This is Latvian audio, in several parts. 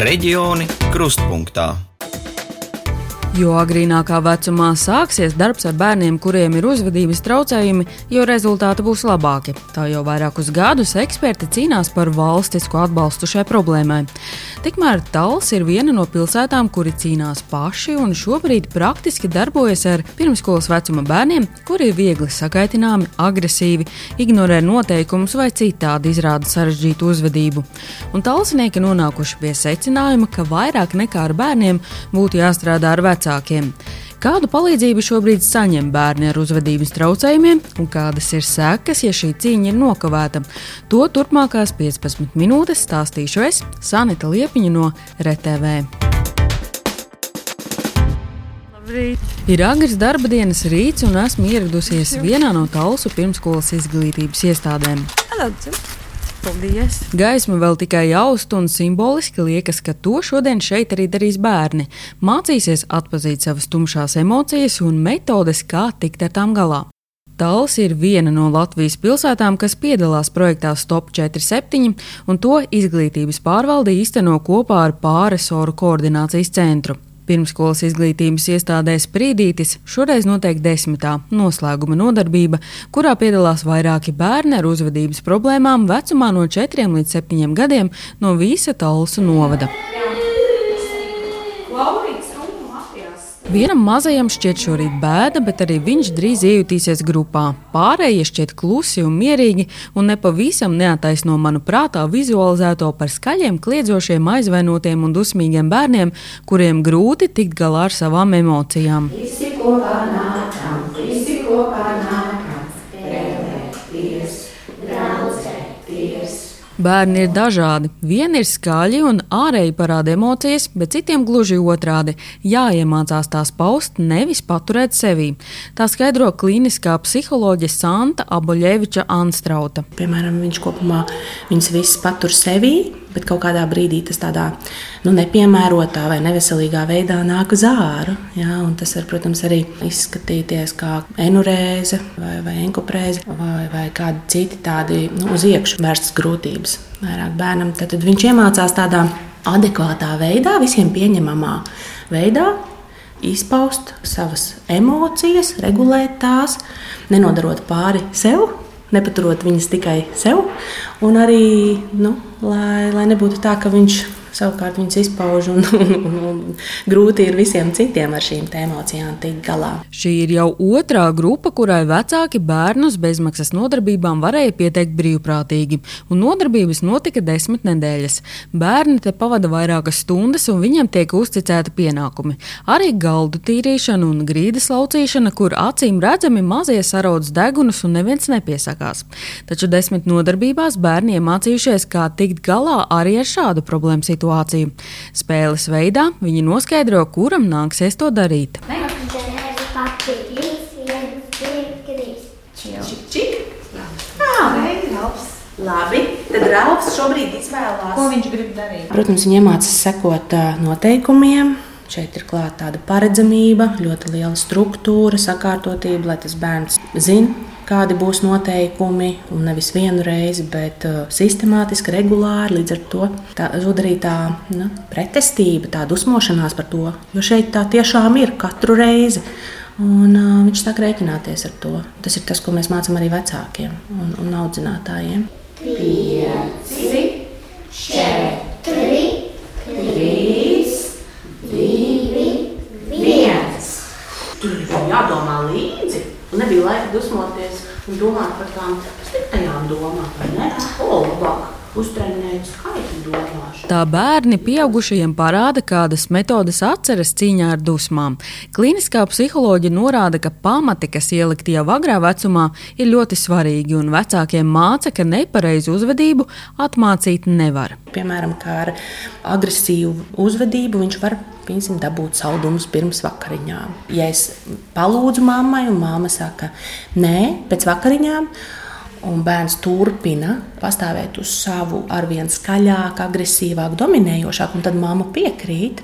Reģioni krustpunktā. Jo agrīnākā vecumā sāksies darbs ar bērniem, kuriem ir uzvedības traucējumi, jo rezultāti būs labāki. Tā jau vairākus gadus eksperti cīnās par valstisko atbalstu šai problēmai. Tikmēr Tals ir viena no pilsētām, kuri cīnās paši un šobrīd praktiski darbojas ar pirmskolas vecuma bērniem, kuri ir viegli sakaitināmi, agresīvi, ignorē noteikumus vai citādi izrāda sarežģītu uzvedību. Un talsnieki nonākuši pie secinājuma, ka vairāk nekā ar bērniem būtu jāstrādā ar vecumiem vecākiem. Kādu palīdzību šobrīd saņem bērni ar uzvedības traucējumiem un kādas ir sekas, ja šī cīņa ir nokavēta? To turpmākās 15 minūtes stāstīšu es, Sanita Liepiņa no RTV. Labrīt. Ir agrs darba dienas rīts, un esmu ieradusies vienā no Talsu pirmskolas izglītības iestādēm. Hello, Paldies! Gaisma vēl tikai jaust un simboliski liekas, ka to šodien šeit arī darīs bērni. Mācīsies atpazīt savas tumšās emocijas un metodes, kā tikt ar tām galā. Tals ir viena no Latvijas pilsētām, kas piedalās projektā Stop 47, un to izglītības pārvalde īsteno kopā ar pāresoru koordinācijas centru. Pirmskolas izglītības iestādē Sprīdītis šoreiz notiek desmitā noslēguma nodarbība, kurā piedalās vairāki bērni ar uzvedības problēmām vecumā no 4 līdz 7 gadiem no visa Talsu novada. Vienam mazajam šķiet šorīt bēda, bet arī viņš drīz iejutīsies grupā. Pārējie šķiet klusi un mierīgi, un nepavisam neataisno manu prātā vizualizēto par skaļiem, kliedzošiem, aizvainotiem un dusmīgiem bērniem, kuriem grūti tikt galā ar savām emocijām. Visi kopā nākam, visi kopā nākam, Bērni ir dažādi. Vieni ir skaļi un ārēji parāda emocijas, bet citiem gluži otrādi - jāiemācās tās paust, nevis paturēt sevī. Tā skaidro klīniskā psiholoģe Santa Aboļeviča Anstrauta. Piemēram, viņš kopumā viņas visas patur sevī, bet kaut kādā brīdī tas tādā nu, nepiemērotā vai neveselīgā veidā nāk uz āru. Ja, tas var, protams, arī izskatīties kā enurēze vai, vai enkoprēze vai, vai kādi citi tādi nu, uz iekšā vērstas grūtības. Vairāk bērnam tad, tad viņš iemācās tādā adekvātā veidā, visiem pieņemamā veidā. Izpaust savas emocijas, regulēt tās, nenodarot pāri sev, nepaturot viņas tikai sev, un arī, nu, lai, lai nebūtu tā, ka viņš savukārt viņas izpauž un, un, un, un grūti ir visiem citiem ar šīm emocijām tikt galā. Šī ir jau otrā grupa, kurai vecāki bērnus bezmaksas nodarbībām varēja pieteikt brīvprātīgi, un nodarbības notika desmit nedēļas. Bērni te pavada vairākas stundas, un viņiem tiek uzticēti pienākumi. Arī galdu tīrīšana un grīdas laucīšana, kur acīm redzami mazie saraudzes degunus un neviens nepiesakās. Taču desmit nodarbībās bērni iemācījušies, kā tikt galā arī ar šādu problēmu situāciju situāciju. Spēles veidā viņi noskaidro, kuram nāksies to darīt. Labi, tad Rāvs šobrīd izvēlās, ko viņš grib darīt. Protams, viņa mācās sekot noteikumiem. Šeit ir klāta tāda paredzamība, ļoti liela struktūra, sakārtotība, lai tas bērns zina, kādi būs noteikumi, un nevis vienu reizi, bet uh, sistemātiski, regulāri. Līdz ar to tā zūd arī tā nu, pretestība, tā dusmošanās par to. Jo šeit tā tiešām ir katru reizi. Un, uh, viņš sāk rēķināties ar to. Tas ir tas, ko mēs mācām arī vecākiem un, un audzinātājiem. Pieci, četri, trīs, divi, viens. Tur ir jādomā līdzi. Nebija laika dusmoties un domāt par tām sliktajām domām, vai ne? O, labāk! Tā bērni pieaugušajiem parāda, kādas metodes atceras cīņā ar dusmām. Kliniskā psiholoģija norāda, ka pamati, kas ielikti jau agrā vecumā, ir ļoti svarīgi, un vecākiem māca, ka nepareizu uzvedību atmācīt nevar. Piemēram, kā ar agresīvu uzvedību viņš var piemēram, dabūt saldumus pirms vakariņām. Ja es palūdzu mammai, un mamma saka, nē, pēc vakariņām un bērns turpina pastāvēt uz savu arvien skaļāk, agresīvāk, dominējošāk, un tad mamma piekrīt,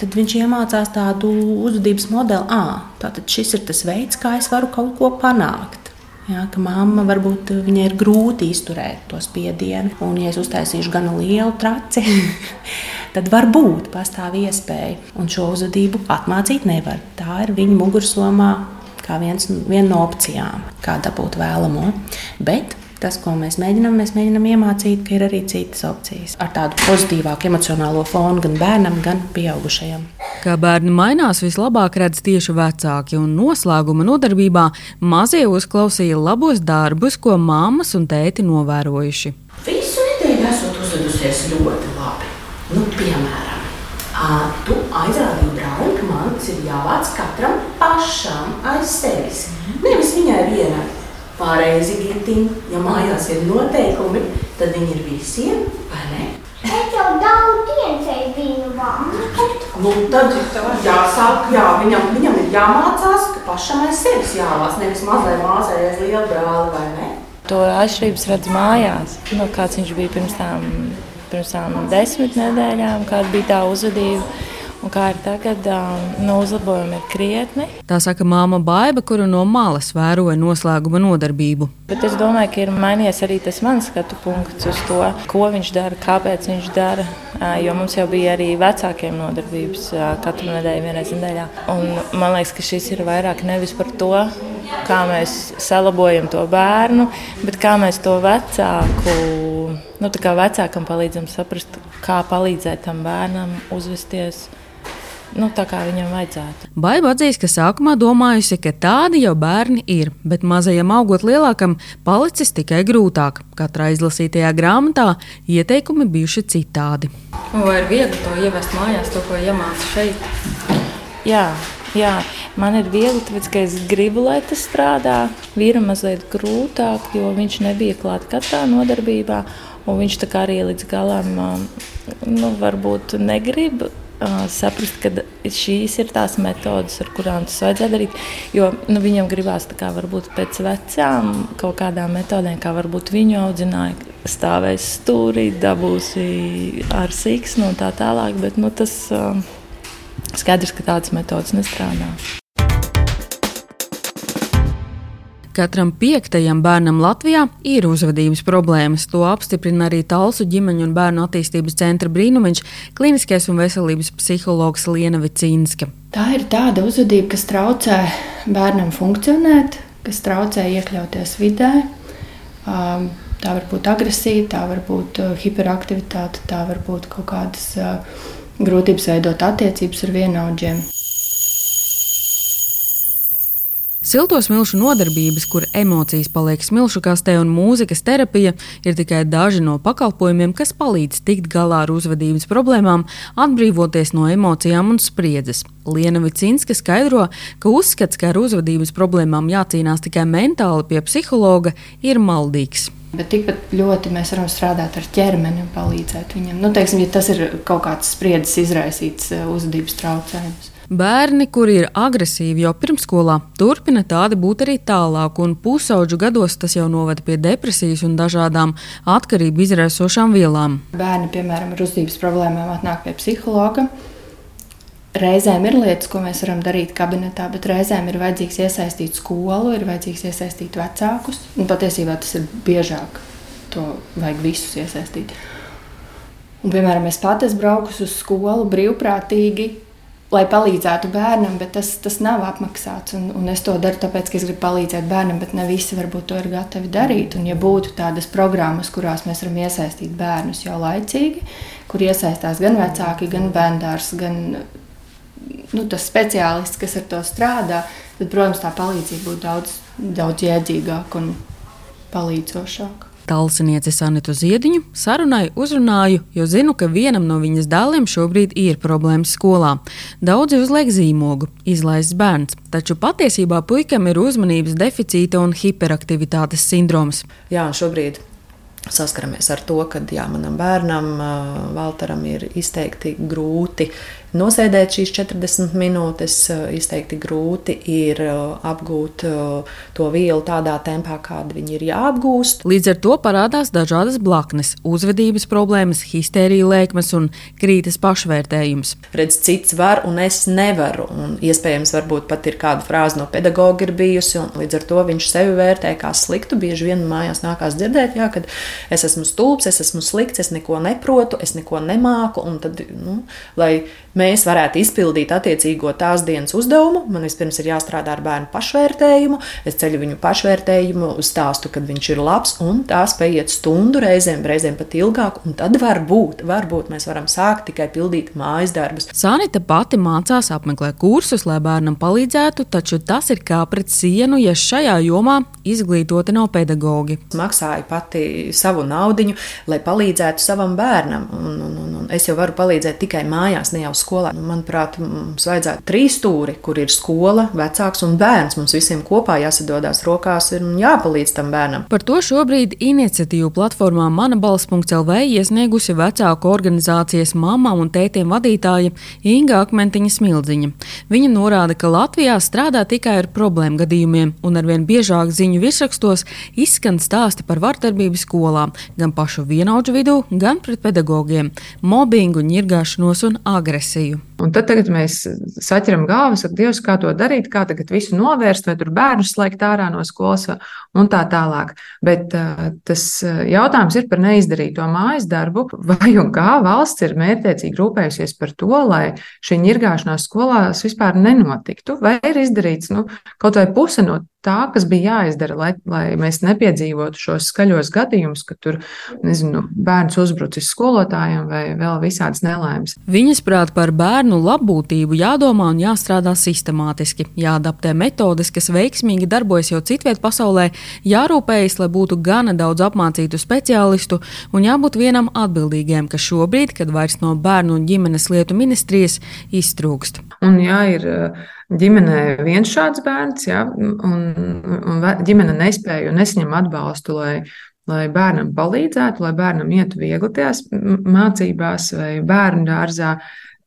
tad viņš iemācās tādu uzvedības modeli, ah, tātad šis ir tas veids, kā es varu kaut ko panākt. Jā, ka mamma varbūt viņai ir grūti izturēt to spiedienu, un ja es uztaisīšu gan lielu traci, tad varbūt pastāv iespēja. Un šo uzvedību atmācīt nevar. Tā ir viņa mugursomā kā viens, viena no opcijām, kā dabūt vēlamo. Bet Tas, ko mēs mēģinām, mēs mēģinām iemācīt, ka ir arī citas opcijas ar tādu pozitīvāku emocionālo fonu gan bērnam, gan pieaugušajam. Kā bērni mainās, vislabāk redz tieši vecāki, un noslēguma nodarbībā mazie uzklausīja labos darbus, ko mammas un tēti novērojuši. Visu nedēļu esot uzvedusies ļoti labi. Nu, piemēram, tu aizrādīji brālim, ka man tas ir jāvāc katram pašam aiz sevis. Nevis viņai vienai pareizi girtiņi. Ja mājās ir noteikumi, tad viņi ir visiem, vai ne? Es jau daudz dienas biju vāmot. Nu, tad jāsāk, jā, viņam, viņam ir jāmācās, ka pašam aiz sevis jāvāc, nevis mazai māsai aiz liela brāli, vai ne? To atšķirības redz mājās. Nu, kāds viņš bija pirms tām, pirms tām desmit nedēļām, kāda bija tā uzvedība Un kā ir tagad, nu, uzlabojumi ir krietni. Tā saka māma Baiba, kura no malas vēroja noslēguma nodarbību. Bet es domāju, ka ir mainījies arī tas mans skatu punkts uz to, ko viņš dara, kāpēc viņš dara. Jo mums jau bija arī vecākiem nodarbības katru nedēļu, vienreiz nedēļā. Un man liekas, ka šis ir vairāk nevis par to, kā mēs salabojam to bērnu, bet kā mēs to vecāku, nu, kā vecākam palīdzam saprast, kā palīdzēt tam bērnam uzvesties nu, tā kā viņam vajadzētu. Baiba atzīst, ka sākumā domājusi, ka tādi jau bērni ir, bet mazajam augot lielākam palicis tikai grūtāk. Katrā izlasītajā grāmatā ieteikumi bijuši citādi. Vai ir viegli to ievest mājās, to, ko iemācīt šeit? Jā, jā, man ir viegli, tāpēc, ka es gribu, lai tas strādā. Vīram mazliet grūtāk, jo viņš nebija klāt katrā nodarbībā. Viņš tā kā arī līdz galam nu, varbūt negrib saprast, ka šīs ir tās metodes, ar kurām tas vajadzētu darīt. Jo nu, viņam gribās kā, varbūt pēc vecām kaut kādām metodēm, kā varbūt viņu audzināja, stāvēs stūrī, dabūsi ar siksnu un tā tālāk. Bet nu, tas skaidrs, ka tādas metodas nestrādā. Katram piektajam bērnam Latvijā ir uzvedības problēmas. To apstiprina arī Talsu ģimeņu un bērnu attīstības centra brīnumiņš, kliniskais un veselības psihologs Liena Vicīnska. Tā ir tāda uzvedība, kas traucē bērnam funkcionēt, kas traucē iekļauties vidē. Um, tā var būt agresija, tā var būt hiperaktivitāte, tā var būt kaut kādas grūtības veidot attiecības ar vienaudžiem. Silto smilšu nodarbības, kur emocijas paliek smilšu kastē un mūzikas terapija, ir tikai daži no pakalpojumiem, kas palīdz tikt galā ar uzvedības problēmām, atbrīvoties no emocijām un spriedzes. Liena Vicinska skaidro, ka uzskats, ka ar uzvedības problēmām jācīnās tikai mentāli pie psihologa, ir maldīgs. Bet tikpat ļoti mēs varam strādāt ar ķermeni un palīdzēt viņam. Nu, teiksim, ja tas ir kaut kāds spriedzes izraisīts eh, uzvedības traucējums. Bērni, kuri ir agresīvi jau pirmsskolā, turpina tādi būt arī tālāk, un pusauģu gados tas jau novada pie depresijas un dažādām atkarību izraisošām vielām. Bērni, piemēram, ar uzvedības problēmām atnāk pie psihologa. Reizēm ir lietas, ko mēs varam darīt kabinetā, bet reizēm ir vajadzīgs iesaistīt skolu, ir vajadzīgs iesaistīt vecākus. Un patiesībā tas ir biežāk. To vajag visus iesaistīt. Un, piemēram, es pati esmu braukusi uz skolu brīvprātīgi, lai palīdzētu bērnam, bet tas, tas nav apmaksāts. Un, un es to daru tāpēc, ka es gribu palīdzēt bērnam, bet ne visi varbūt to ir gatavi darīt. Un, ja būtu tādas programmas, kurās mēs varam iesaistīt bērnus jau laicīgi, kur iesaistās gan vecāki, gan bērns, gan nu, tas speciālists, kas ar to strādā, tad, protams, tā palīdzība būtu daudz, daudz jēdzīgāka un palīdzošāka. Talsinieci Sanitu Ziediņu sarunai uzrunāju, jo zinu, ka vienam no viņas dēliem šobrīd ir problēmas skolā. Daudzi uzliek zīmogu, izlaists bērns, taču patiesībā puikam ir uzmanības deficīta un hiperaktivitātes sindroms. Jā, šobrīd saskaramies ar to, ka jā, manam bērnam, Valteram, ir izteikti grūti nosēdēt šīs 40 minūtes. Izteikti grūti ir apgūt to vielu tādā tempā, kāda viņi ir jāapgūst. Līdz ar to parādās dažādas blaknes, uzvedības problēmas, histērija lēkmes un krītas pašvērtējums. Redz, cits var un es nevaru. Un iespējams, varbūt pat ir kāda frāze no pedagoga ir bijusi, un līdz ar to viņš sevi vērtē kā sliktu. Bieži vien mājās nākās dzirdēt, jā, ka es esmu stulbs, es esmu slikts, es neko neprotu, es neko nemāku. Tad, nu, lai mēs varētu izpildīt attiecīgo tās dienas uzdevumu, man vispirms ir jāstrādā ar bērnu pašvērtējumu. Es ceļu viņu pašvērtējumu, stāstu, kad viņš ir labs, un tās paiet stundu reizēm, reizēm pat ilgāk. Tad varbūt, varbūt mēs varam sākt tikai pildīt mājas darbus. Sanita pati mācās apmeklēt kursus, lai bērnam palīdzētu, taču tas ir kā pret sienu, ja šajā jomā izglītoti nav pedagogi. Maksāju pati savu naudu, lai palīdzētu savam bērnam. Un, un, un, un es jau varu palīdzēt tikai mājās, ne jau skolā. Nu, manuprāt, mums vajadzētu trīs stūri, kur ir skola, vecāks un bērns. Mums visiem kopā jāsadodās rokās un jāpalīdz tam bērnam. Par to šobrīd iniciatīvu platformā Mana balss.lv iesniegusi vecāku organizācijas mamām un tētiem vadītāja Inga Akmentiņa Smildziņa. Viņa norāda, ka Latvijā strādā tikai ar problēmu gadījumiem, un arvien biežāk ziņu virsrakstos izskan stāsti par vardarbību skolā, gan pašu vienaudžu vidū, gan pret pedagogiem, mobbingu, ņirgāšanos un agresiju. Олексію. Un tad mēs saķeram galvas, ak, Dievs, kā to darīt, kā tagad visu novērst, vai tur bērnus slēgt ārā no skolas? Un tā tālāk. Bet uh, tas jautājums ir par neizdarīto mājas darbu, vai un kā valsts ir mērķiecīgi rūpējusies par to, lai šī ņirgāšanās skolās vispār nenotiktu, vai ir izdarīts nu, kaut vai puse no tā, kas bija jāizdara, lai, lai mēs nepiedzīvotu šos skaļos gadījumus, ka tur nezinu, bērns uzbrucis skolotājiem vai vēl visādas nelaimes. Viņas prāt par bērnu labbūtību jādomā un jāstrādā sistemātiski, jāadaptē metodes, kas veiksmīgi darbojas jau citviet pasaulē, jārūpējas, lai būtu gana daudz apmācītu speciālistu un jābūt vienam atbildīgiem, kas šobrīd, kad vairs no bērnu un ģimenes lietu ministrijas, iztrūkst. Un jā, ir, uh, ģimenē viens šāds bērns, ja, un, un ģimene nespēja un nesaņem atbalstu, lai, lai bērnam palīdzētu, lai bērnam ietu viegli tajās mācībās vai bērnu dārzā,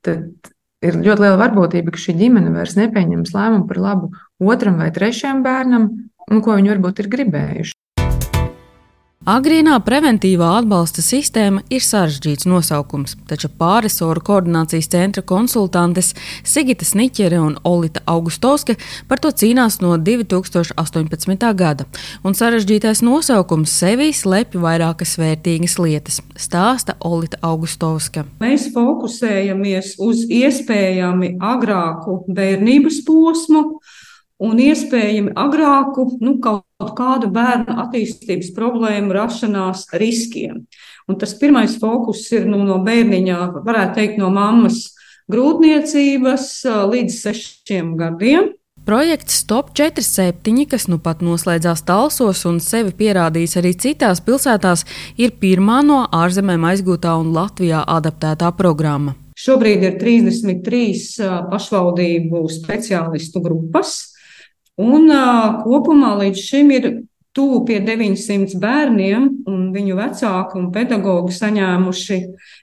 tad ir ļoti liela varbūtība, ka šī ģimene vairs nepieņems lēmumu par labu otram vai trešajam bērnam, un ko viņi varbūt ir gribējuši. Agrīnā preventīvā atbalsta sistēma ir sarežģīts nosaukums, taču pārisoru koordinācijas centra konsultantes Sigita Sniķere un Olita Augustovska par to cīnās no 2018. gada, un sarežģītais nosaukums sevī slēpj vairākas vērtīgas lietas, stāsta Olita Augustovska. Mēs fokusējamies uz iespējami agrāku bērnības posmu un iespējami agrāku nu, kaut kādu bērnu attīstības problēmu rašanās riskiem. Un tas pirmais fokus ir nu, no bērniņa, varētu teikt, no mammas grūtniecības līdz sešiem gadiem. Projekts Stop 47, kas nu pat noslēdzās Talsos un sevi pierādījis arī citās pilsētās, ir pirmā no ārzemēm aizgūtā un Latvijā adaptētā programma. Šobrīd ir 33 pašvaldību speciālistu grupas, Un kopumā līdz šim ir tuvu pie 900 bērniem un viņu vecāki un pedagogi saņēmuši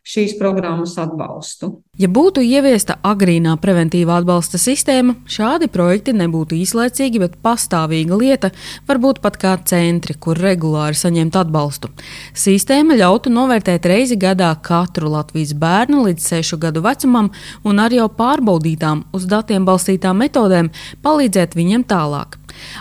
šīs programmas atbalstu. Ja būtu ieviesta agrīnā preventīvā atbalsta sistēma, šādi projekti nebūtu īslaicīgi, bet pastāvīga lieta, varbūt pat kā centri, kur regulāri saņemt atbalstu. Sistēma ļautu novērtēt reizi gadā katru Latvijas bērnu līdz 6 gadu vecumam un ar jau pārbaudītām, uz datiem balstītām metodēm palīdzēt viņiem tālāk.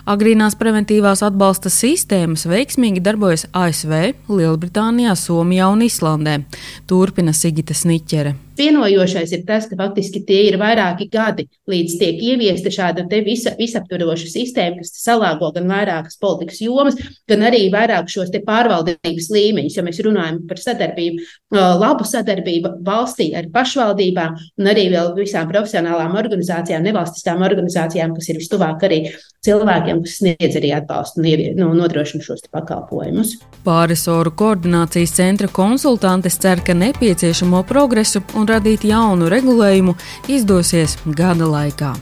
Agrīnās preventīvās atbalsta sistēmas veiksmīgi darbojas ASV, Lielbritānijā, Somijā un Islandē. Turpina Sigita Sniķere. Vienojošais ir tas, ka faktiski tie ir vairāki gadi, līdz tiek ieviesta šāda visa, visaptvaroša sistēma, kas salāgo gan vairākas politikas jomas, gan arī vairāk šos pārvaldības līmeņus. Jo mēs runājam par sadarbību, labu sadarbību valstī ar pašvaldībām un arī vēl visām profesionālām organizācijām, nevalstiskām organizācijām, kas ir vistuvāk arī cilvēkiem, kas sniedz arī atbalstu un nu, nodrošina šos pakalpojumus. Pārisoru koordinācijas centra konsultantes cer, ka nepieciešamo progresu un un radīt jaunu regulējumu izdosies gada laikā.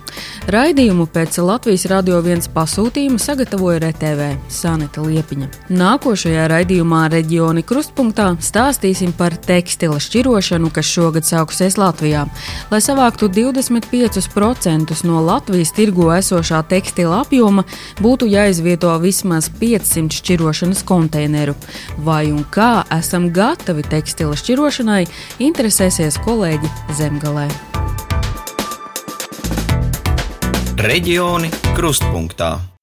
Raidījumu pēc Latvijas radio viens pasūtījuma sagatavoja RTV Sanita Liepiņa. Nākošajā raidījumā reģioni krustpunktā stāstīsim par tekstila šķirošanu, kas šogad sākusies Latvijā. Lai savāktu 25% no Latvijas tirgo esošā tekstila apjoma, būtu jāizvieto vismaz 500 šķirošanas konteineru. Vai un kā esam gatavi tekstila šķirošanai, interesēsies kolēģi Zemgalē. Reģioni krustpunktā.